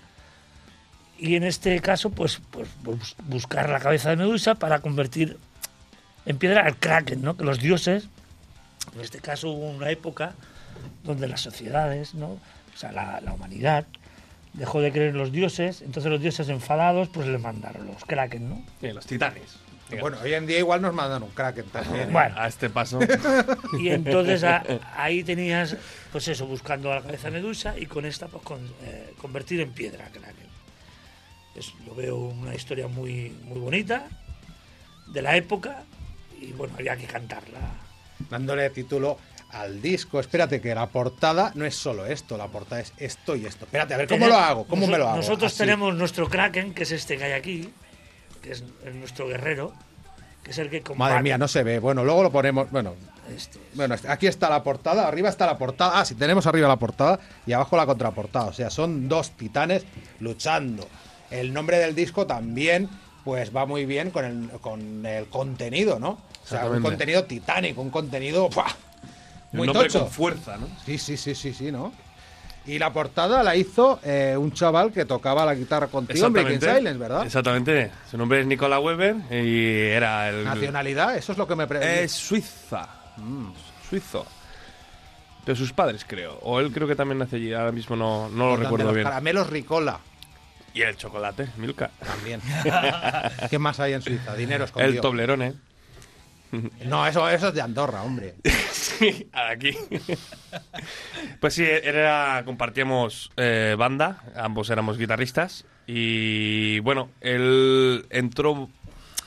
D: y en este caso, pues, pues bus- buscar la cabeza de Medusa para convertir en piedra al Kraken, ¿no? Que los dioses, en este caso hubo una época donde las sociedades, ¿no? O sea, la, la humanidad dejó de creer en los dioses, entonces los dioses enfadados, pues les mandaron los Kraken, ¿no?
C: Sí, los titanes.
A: Bueno, hoy en día igual nos mandan un Kraken también. ¿eh?
D: Bueno,
C: a este paso.
D: y entonces a- ahí tenías, pues eso, buscando a la cabeza de Medusa y con esta, pues con- eh, convertir en piedra Kraken. Es, lo veo una historia muy, muy bonita, de la época y bueno, había que cantarla.
A: Dándole título al disco. Espérate que la portada no es solo esto, la portada es esto y esto. Espérate, a ver cómo lo hago, cómo me lo hago.
D: Nosotros
A: Así.
D: tenemos nuestro Kraken, que es este que hay aquí, que es nuestro guerrero, que es el que combate.
A: Madre mía, no se ve. Bueno, luego lo ponemos. Bueno,
D: Este.
A: bueno, aquí está la portada, arriba está la portada. Ah, sí, tenemos arriba la portada y abajo la contraportada. O sea, son dos titanes luchando. El nombre del disco también, pues va muy bien con el, con el contenido, ¿no? O sea, un contenido titánico, un contenido.
C: Un
A: muy
C: nombre
A: tocho.
C: con fuerza, ¿no?
A: Sí, sí, sí, sí, sí, ¿no? Y la portada la hizo eh, un chaval que tocaba la guitarra contigo en Breaking Silence, ¿verdad?
C: Exactamente. Su nombre es Nicola Weber y era el.
A: Nacionalidad, eso es lo que me pregunto.
C: Es Suiza. Mm, suizo. De sus padres, creo. O él creo que también nació allí. Ahora mismo no, no lo recuerdo
A: los
C: bien.
A: Caramelos Ricola
C: Y el chocolate, Milka.
A: también. ¿Qué más hay en Suiza? Dinero
C: El
A: escondido.
C: Toblerone.
A: No, eso, eso es de Andorra, hombre.
C: Sí, aquí. pues sí, era, compartíamos eh, banda, ambos éramos guitarristas y bueno, él entró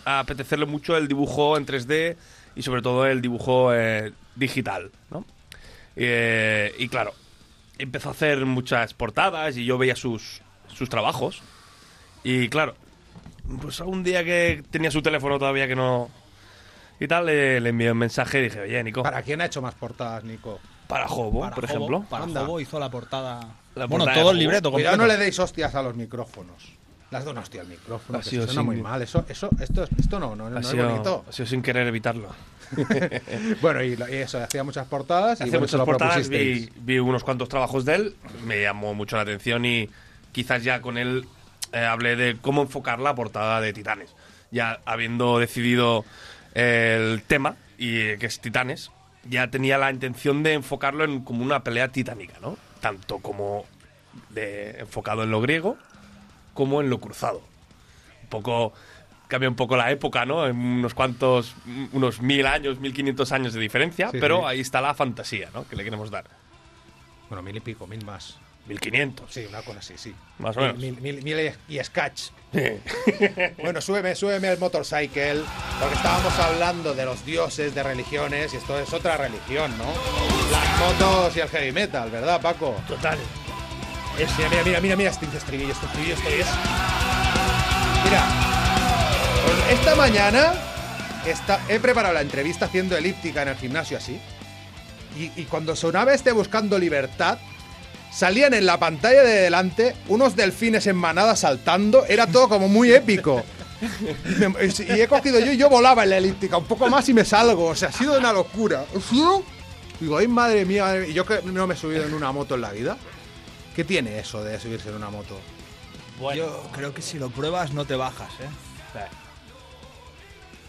C: a apetecerle mucho el dibujo en 3D y sobre todo el dibujo eh, digital, ¿no? Eh, y claro, empezó a hacer muchas portadas y yo veía sus, sus trabajos y claro, pues un día que tenía su teléfono todavía que no... Y tal, le, le envié un mensaje y dije, oye, Nico,
A: ¿Para quién ha hecho más portadas, Nico?
C: para Jobo,
B: Para
C: por
B: Jobo-
C: ejemplo.
B: Para
A: Anda.
B: Jobo hizo la portada.
C: La
B: bueno,
C: portada
B: todo el libreto
A: Cuidado, no le deis hostias a los micrófonos. Las doy una hostia al micrófono,
C: Ha
A: que
C: sido
A: suena
C: sin-
A: muy mal. Eso, eso, esto, esto no, no, no
C: Ha
A: es
C: sido,
A: bonito.
C: ha sido sin querer evitarlo.
A: Bueno, y, lo- y eso, hacía muchas portadas se
C: muchas portadas, vi, vi unos cuantos trabajos de él, me llamó mucho la atención y quizás ya con él eh, hablé de cómo enfocar la portada de Titanes. Ya habiendo decidido el tema, y que es Titanes, ya tenía la intención de enfocarlo en como una pelea titánica, ¿no? Tanto como de, enfocado en lo griego como en lo cruzado. Un poco cambia un poco la época, ¿no? En unos cuantos, unos mil años, mil quinientos años de diferencia,
A: Sí,
C: pero
A: sí.
C: ahí está la fantasía, ¿no? Que le queremos dar.
A: Bueno, mil y pico, mil más.
C: Mil quinientos,
A: Sí, una cosa así, sí.
C: más o menos.
A: Mil, mil, mil y sketch. Bueno, súbeme, súbeme el motorcycle, porque estábamos hablando de los dioses, de religiones, y esto es otra religión, ¿no? Las motos y el heavy metal, ¿verdad, Paco?
D: Total.
A: Mira, mira, mira, mira, mira este estribillo, este estribillo, esto es... Mira, pues esta mañana esta- he preparado la entrevista haciendo elíptica en el gimnasio así, y, y cuando sonaba este Buscando Libertad, salían en la pantalla de delante unos delfines en manada saltando, era todo como muy épico. Y, he cogido yo y yo volaba en la elíptica un poco más y me salgo, o sea, ha sido una locura. Digo, ay, madre mía, madre mía, y yo que no me he subido en una moto en la vida. ¿Qué tiene eso de subirse en una moto?
B: Yo creo que si lo pruebas no te bajas, ¿eh?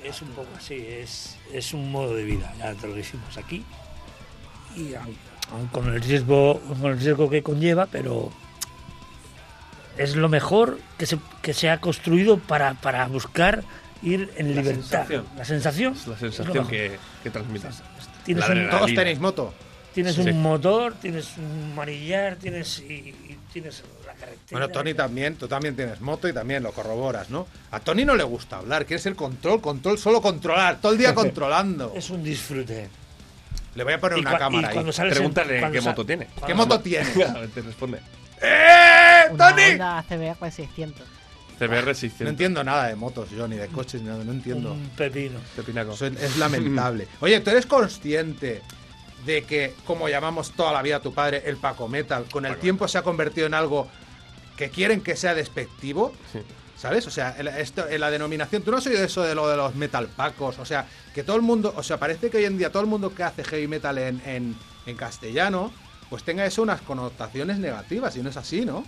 D: Es un poco así, es, es un modo de vida, ya te lo dijimos aquí. Y aun, aun con el riesgo, con el riesgo que conlleva, pero es lo mejor que se, que se ha construido para, para buscar ir en
C: La
D: libertad.
C: sensación.
D: La sensación.
C: Es la sensación
D: mejor.
C: que, que transmites.
D: Tienes un.
A: Todos tenéis moto.
D: tienes
C: Sí.
D: un motor, tienes un manillar, tienes y, y tienes la carretera.
A: Bueno, Tony también, tú también tienes moto y también lo corroboras, ¿no? A Tony no le gusta hablar, quiere ser control, control, solo controlar, todo el día controlando.
D: Es un disfrute.
A: Le voy a poner
D: Y
A: una cámara ahí.
C: Pregúntale qué moto tiene.
A: ¿Qué moto tiene?
C: A ver, te responde.
A: ¡Eh, Tony!
F: CBR 600.
C: CBR
A: No
C: 600.
A: entiendo nada de motos, yo, ni de coches, ni nada, no entiendo.
D: Un pepino.
C: Pepinaco.
A: Eso es, es lamentable. Oye, ¿tú eres consciente de que, como llamamos toda la vida a tu padre, el Paco Metal, con el tiempo se ha convertido en algo que quieren que sea despectivo?
C: Sí.
A: ¿Sabes? O sea, el- esto, en la denominación, tú no has oído eso de lo de los metal pacos, o sea, que todo el mundo, o sea, parece que hoy en día todo el mundo que hace heavy metal en, en, en castellano, pues tenga eso unas connotaciones negativas, y no es así, ¿no?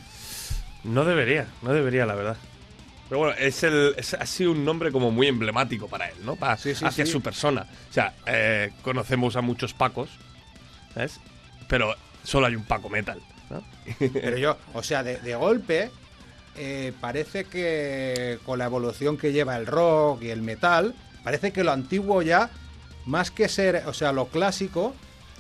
C: No debería, no debería, la verdad. Pero bueno, es el, es- ha sido un nombre como muy emblemático para él, ¿no? Para,
A: Sí, sí,
C: hacia
A: sí.
C: su persona. O sea, eh, conocemos a muchos Pacos, ¿sabes? Pero solo hay un Paco Metal, ¿no?
A: Pero yo, o sea, de, de golpe, eh, parece que con la evolución que lleva el rock y el metal, parece que lo antiguo ya, más que ser, o sea, lo clásico,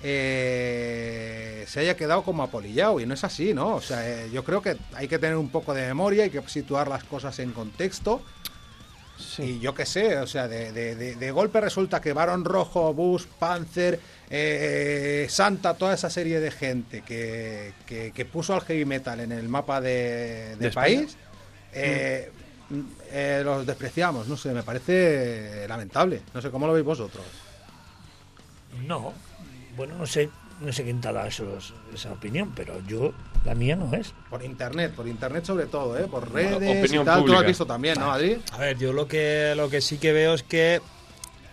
A: eh, se haya quedado como apolillado. Y no es así, ¿no? O sea, eh, yo creo que hay que tener un poco de memoria, hay que situar las cosas en contexto. Y yo qué sé, o sea, de, de- de- de golpe resulta que Barón Rojo, Bush, Panzer, eh, Santa, toda esa serie de gente que, que- que puso al heavy metal en el mapa de, del
C: De
A: país, eh, mm, eh, los despreciamos, no sé, me parece lamentable. No sé, ¿cómo lo veis vosotros?
D: No, bueno, no sé, no sé quién te esos- esa opinión, pero yo, la mía no es.
A: Por internet, por internet sobre todo, ¿eh? por
C: Bueno,
A: redes y
C: opinión
A: tal. Tú lo has visto también, ¿no, Adri?
B: A ver, yo lo que, lo que sí que veo es que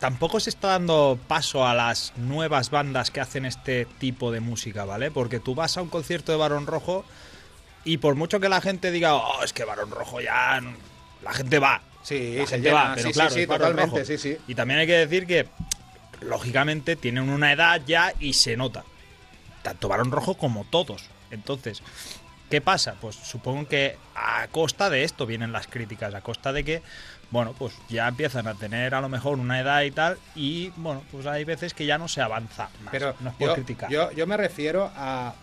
B: tampoco se está dando paso a las nuevas bandas que hacen este tipo de música, ¿vale? Porque tú vas a un concierto de Barón Rojo y por mucho que la gente diga, oh, es que Barón Rojo ya... no-", La gente va.
A: Sí,
B: La
A: se
B: gente
A: llena,
B: va, pero
A: sí,
B: claro,
A: sí, totalmente,
B: Rojo.
A: sí, sí.
B: Y también hay que decir que, lógicamente, tienen una edad ya y se nota. Tanto Barón Rojo como todos. Entonces, ¿qué pasa? Pues supongo que a costa de esto vienen las críticas, a costa de que, bueno, pues ya empiezan a tener a lo mejor una edad y tal, y bueno, pues hay veces que ya no se avanza más.
A: Pero
B: no es por
A: yo,
B: criticar.
A: yo, yo me refiero a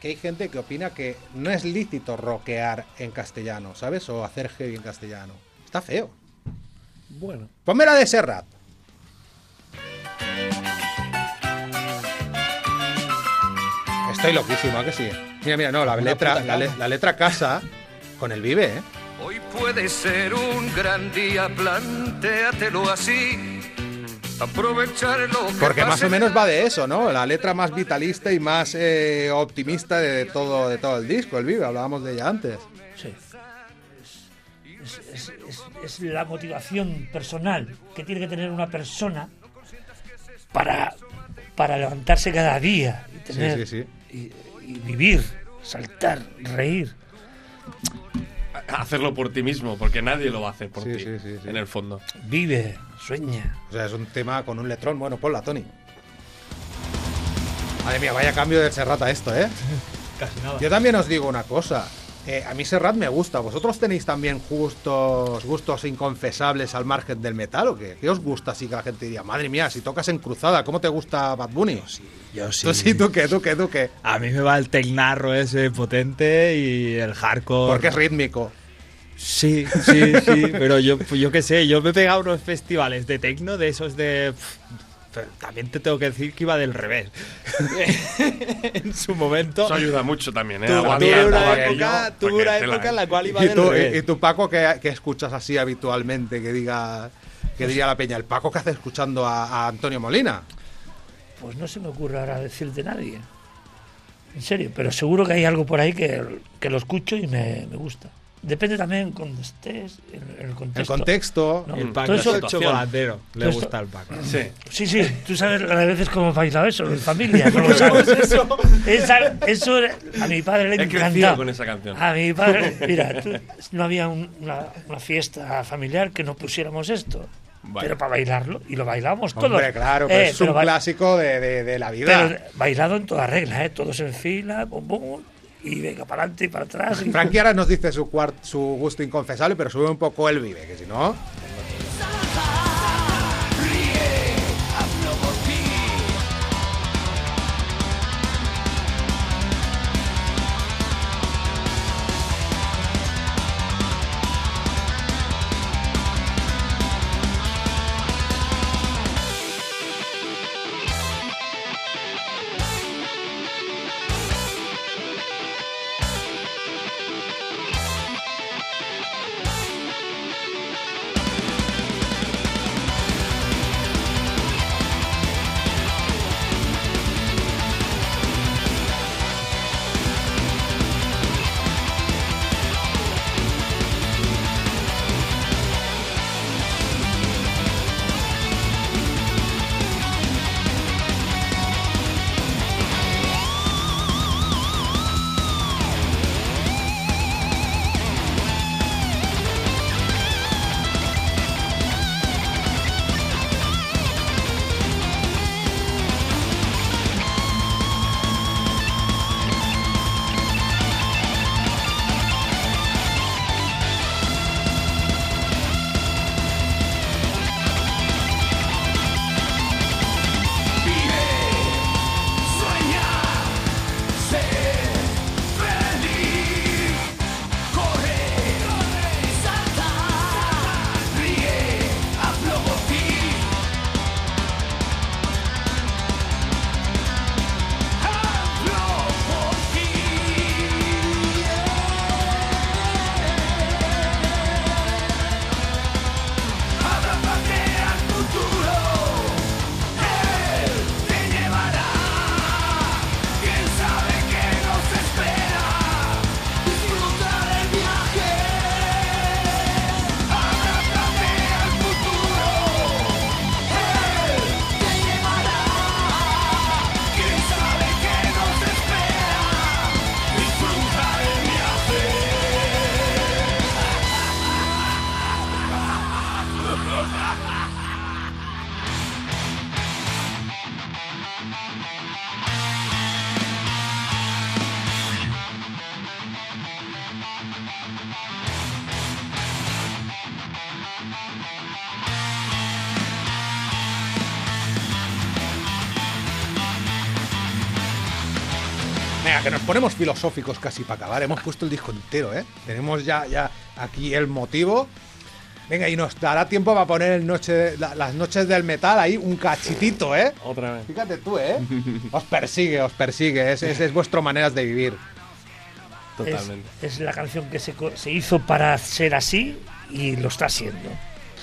A: que hay gente que opina que no es lícito rockear en castellano, ¿sabes? O hacer heavy en castellano. Está feo.
D: Bueno,
A: Ponme la de Serrat. Estoy loquísimo, ¿a que sí? Mira, mira, no, la
B: Una
A: letra, la, le- la letra casa con el vive, ¿eh?
G: Hoy puede ser un gran día, plantéatelo así. Aprovechar lo que
A: Porque más o menos va de eso, ¿no? La letra más vitalista y más eh, optimista de todo, de todo el disco, el vive, hablábamos de ella antes.
D: sí. Es, es- es- es la motivación personal que tiene que tener una persona para, para levantarse cada día y, tener,
A: sí,
D: y- y vivir, saltar, reír.
C: Hacerlo por ti mismo, porque nadie lo va a hacer por
A: Sí,
C: ti,
A: sí, sí, sí.
C: en el fondo.
D: Vive, sueña.
A: O sea, es un tema con un letrón. Bueno, ponla, Tony. Madre mía, vaya cambio de Serrat a esto, ¿eh?
B: Casi nada.
A: Yo también os digo una cosa. Eh, a mí Serrat me gusta. ¿Vosotros tenéis también gustos, gustos inconfesables al margen del metal o qué? ¿Qué os gusta así que la gente diría, madre mía, si tocas en cruzada, ¿cómo te gusta Bad Bunny?
B: Yo sí.
A: Tú sí, tú qué, tú qué, tú qué.
B: A mí me va el tecnarro ese potente y el hardcore.
A: Porque es rítmico.
B: Sí, sí, sí, pero yo, yo qué sé, yo me he pegado unos festivales de tecno de esos de... pero también te tengo que decir que iba del revés. en su momento...
C: Eso ayuda mucho también, ¿eh?
B: Tuve una época, tuve una época en
C: ¿eh?
B: la cual iba
A: ¿Y
B: del
A: tú,
B: revés.
A: y, tú, Paco, que, que escuchas así habitualmente, que diga que diría la peña, el Paco que hace escuchando a, a Antonio Molina.
D: Pues no se me ocurre ahora decirte nadie. En serio, pero seguro que hay algo por ahí que, que lo escucho y me, me gusta. Depende también cuando estés, en, el
A: El
D: contexto.
A: contexto.
D: No,
B: el
D: todo
B: Paco es
D: eso-
B: el chocolatero. Le
D: esto-
B: gusta el Paco.
C: Sí.
D: Sí, sí, tú sabes a veces cómo he bailado eso en familia, ¿no lo sabes? Esa- eso era- a mi padre le encantaba.
C: con esa canción.
D: A mi padre, mira, tú- no había un- una, una fiesta familiar que no pusiéramos esto.
C: Vale.
D: Pero para bailarlo, y lo bailábamos todos.
A: Hombre, claro,
D: Eh,
A: pero es
D: pero
A: un clásico de, de- de la vida.
D: Pero bailado en toda regla, ¿eh? Todos en fila, bum, bum, y venga para adelante y para atrás.
A: Frankie ahora nos dice su, su gusto inconfesable, pero sube un poco el vive, que si no. Ponemos filosóficos casi para acabar. Hemos puesto el disco entero, ¿eh? Tenemos ya, ya aquí el motivo. Venga, y nos dará tiempo para poner el noche, la- las noches del metal ahí, un cachitito, ¿eh?
C: Otra vez.
A: Fíjate tú, ¿eh? Os persigue, os persigue. Es, es, es vuestro maneras de vivir.
C: Totalmente.
D: Es, es la canción que se, co- se hizo para ser así y lo está haciendo.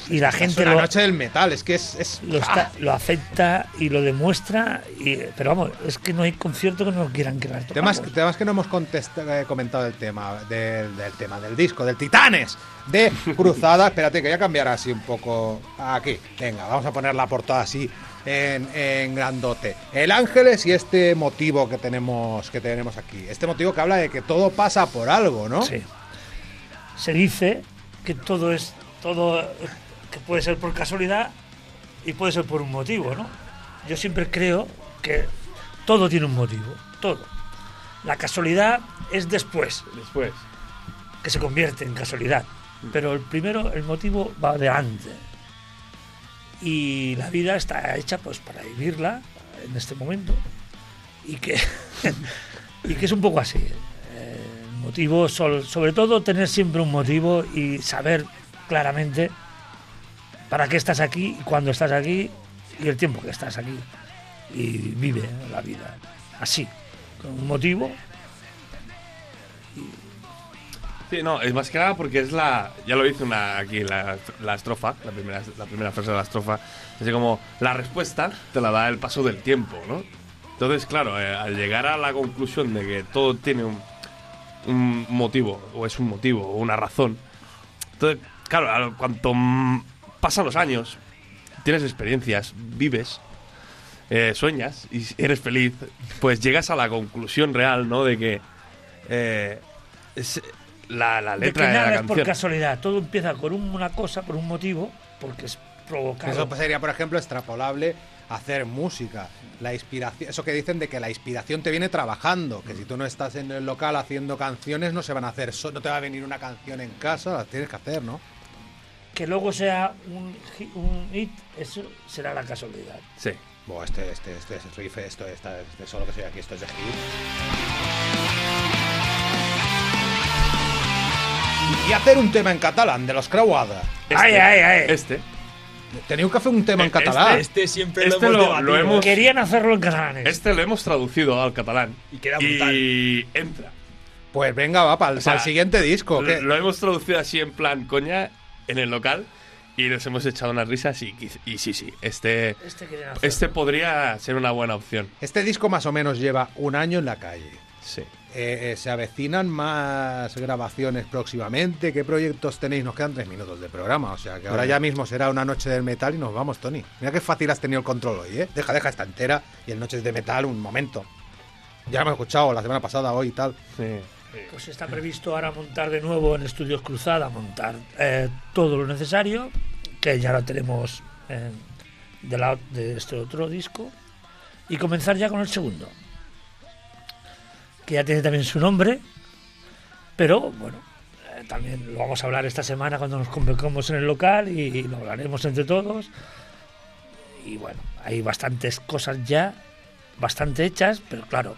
D: Y la
A: Es
D: gente
A: una
D: lo,
A: noche del metal, es que es. es-
D: lo, está- lo acepta y lo demuestra. Y, pero vamos, es que no hay concierto que no lo quieran crear.
A: Temas, temas que no hemos eh, comentado del tema, del, del tema del disco, del Titanes, de Cruzada. Espérate, que voy a cambiar así un poco. Aquí, venga, vamos a poner la portada así en, en grandote. El Ángeles y este motivo que tenemos, que tenemos aquí. Este motivo que habla de que todo pasa por algo, ¿no?
D: Sí. Se dice que todo es. todo que puede ser por casualidad y puede ser por un motivo, ¿no? Yo siempre creo que todo tiene un motivo, todo. La casualidad es después,
C: Después.
D: que se convierte en casualidad. Pero el primero, el motivo va adelante. Y la vida está hecha pues para vivirla en este momento. Y que, y que es un poco así. Eh, El motivo, sobre todo tener siempre un motivo y saber claramente para qué estás aquí cuándo estás aquí y el tiempo que estás aquí. Y vive la vida así, con un motivo
C: Sí, no, es más que nada porque es la. Ya lo dice una, aquí la, la estrofa, la primera, la primera frase de la estrofa. Así como la respuesta te la da el paso del tiempo, ¿no? Entonces, claro, eh, al llegar a la conclusión de que todo tiene un, un motivo, o es un motivo, o una razón. Entonces, claro, cuanto pasan los años, tienes experiencias, vives, eh, sueñas y eres feliz, pues llegas a la conclusión real, ¿no? De que eh, es la, la
D: de
C: letra
D: que
C: de,
D: nada
C: la
D: es por casualidad, todo empieza con una cosa, por un motivo, porque es provocado.
A: Eso pues, sería, por ejemplo, extrapolable hacer música. La inspiración, eso que dicen de que la inspiración te viene trabajando, que si tú no estás en el local haciendo canciones no se van a hacer, no te va a venir una canción en casa, la tienes que hacer, ¿no?
D: Que luego sea un, hi- un hit, eso será la casualidad.
C: Sí.
A: Buah, este, este, este, es riff, esto, esta, este solo que soy aquí, esto es de hit. Y hacer un tema en catalán de los Creuada.
C: Este,
D: Ay, ay, ay.
C: Este.
A: Tenía que hacer un tema en
C: Este-
A: catalán.
B: Este siempre
C: Este
B: lo
C: lo-
B: hemos
C: lo hemos-
D: Querían hacerlo en catalanes.
C: Este lo hemos traducido al catalán.
B: Y queda brutal.
C: Y entra.
A: Pues venga, va, para el,
C: O sea,
A: siguiente disco. que-
C: Lo hemos traducido así en plan coña en el local y nos hemos echado unas risas y, y sí, sí, este,
D: Este
C: este podría ser una buena opción.
A: Este disco más o menos lleva un año en la calle.
C: Sí.
A: Eh, eh, ¿Se avecinan más grabaciones próximamente? ¿Qué proyectos tenéis? Nos quedan tres minutos de programa, o sea que ahora ya mismo será una noche del metal y nos vamos, Tony. Mira qué fácil has tenido el control hoy, ¿eh? Deja, deja esta entera y el Noches de Metal un momento. Ya lo hemos escuchado la semana pasada, hoy y tal.
C: sí.
D: Pues está previsto ahora montar de nuevo en Estudios Cruzada, montar eh, todo lo necesario, que ya lo tenemos eh, de, de este otro disco, y comenzar ya con el segundo, que ya tiene también su nombre, pero bueno, eh, también lo vamos a hablar esta semana cuando nos convocamos en el local y, lo hablaremos entre todos. Y bueno, hay bastantes cosas ya, bastante hechas, pero claro,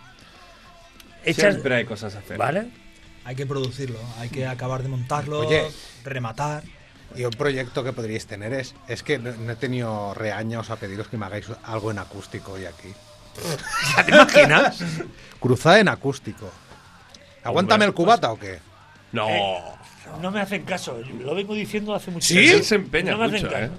D: hechas,
E: Siempre hay cosas a hacer.
D: ¿vale?
B: Hay que producirlo, hay que acabar de montarlo,
A: Oye.
B: rematar.
A: Y un proyecto que podríais tener es... Es que no, no he tenido reaños a pediros que me hagáis algo en acústico hoy aquí. ¿Te imaginas? Cruzada en acústico. ¿Aguántame el cubata o qué?
C: No.
D: Eh, No me hacen caso, lo vengo diciendo hace mucho
A: ¿Sí?
D: tiempo.
C: Él se empeña
D: No me hacen
C: mucho,
D: caso.
C: ¿eh?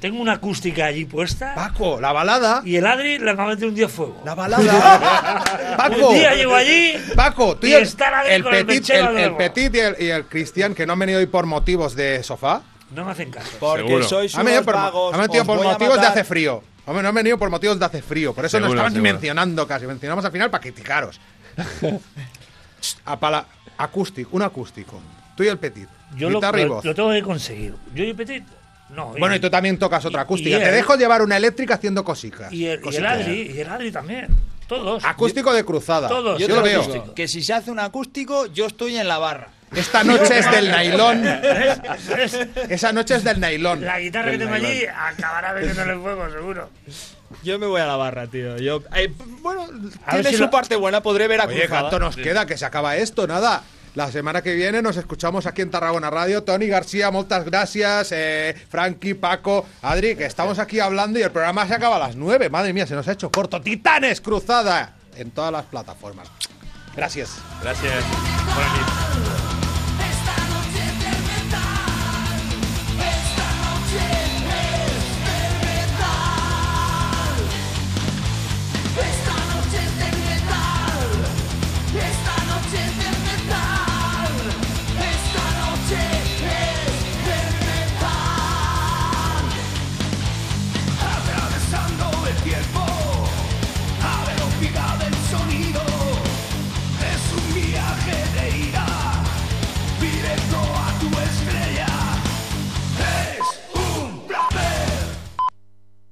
D: Tengo una acústica allí puesta
A: Paco, la balada.
D: y el Adri le va a meter un día fuego.
A: La balada. Paco.
D: Un día llego allí
A: Paco, tú y
D: y
A: el,
D: está la de
A: el
D: el
A: petit, el, el petit y el, y el Cristian que no han venido hoy por motivos de sofá.
D: No me hacen caso.
B: Porque
C: Seguro.
B: sois
A: Han
B: unos
A: por,
B: vagos.
A: han venido por motivos de hace frío. Hombre, no han venido por motivos de hace frío. Por eso no
C: Seguro,
A: estaban ni
C: seguro.
A: mencionando casi. Mencionamos al final para criticaros. A pala- acústico, un acústico. Tú y el petit.
D: Yo lo, lo- tengo que conseguir. Yo y Petit, no.
A: Bueno, y tú también tocas otra
D: y-
A: acústica.
D: y
A: Te
D: él-
A: dejo llevar una eléctrica haciendo cositas.
D: Y el, y el
A: Cositas.
D: Adri, y el Adri también. Todos.
A: Acústico de cruzada.
D: Todos.
A: Yo,
B: Yo
A: lo veo.
B: digo que si se hace un acústico, yo estoy en la barra.
A: Esta noche es del nailón. Esa noche es del nailón.
D: La guitarra que
C: Del
D: tengo allí acabará metiéndole fuego, seguro.
B: Yo me voy a la barra, tío. Yo, eh, bueno,
D: A
B: tiene
D: si
B: su
D: lo-
B: parte buena, podré ver a
A: Oye,
B: Cruzada.
A: ¿cuánto nos queda? Que se acaba esto, nada. La semana que viene nos escuchamos aquí en Tarragona Radio. Tony García, muchas gracias. Eh, Frankie, Paco, Adri, que estamos aquí hablando y el programa se acaba a las 9. Madre mía, se nos ha hecho corto. Titanes Cruzada en todas las plataformas. Gracias.
C: Gracias.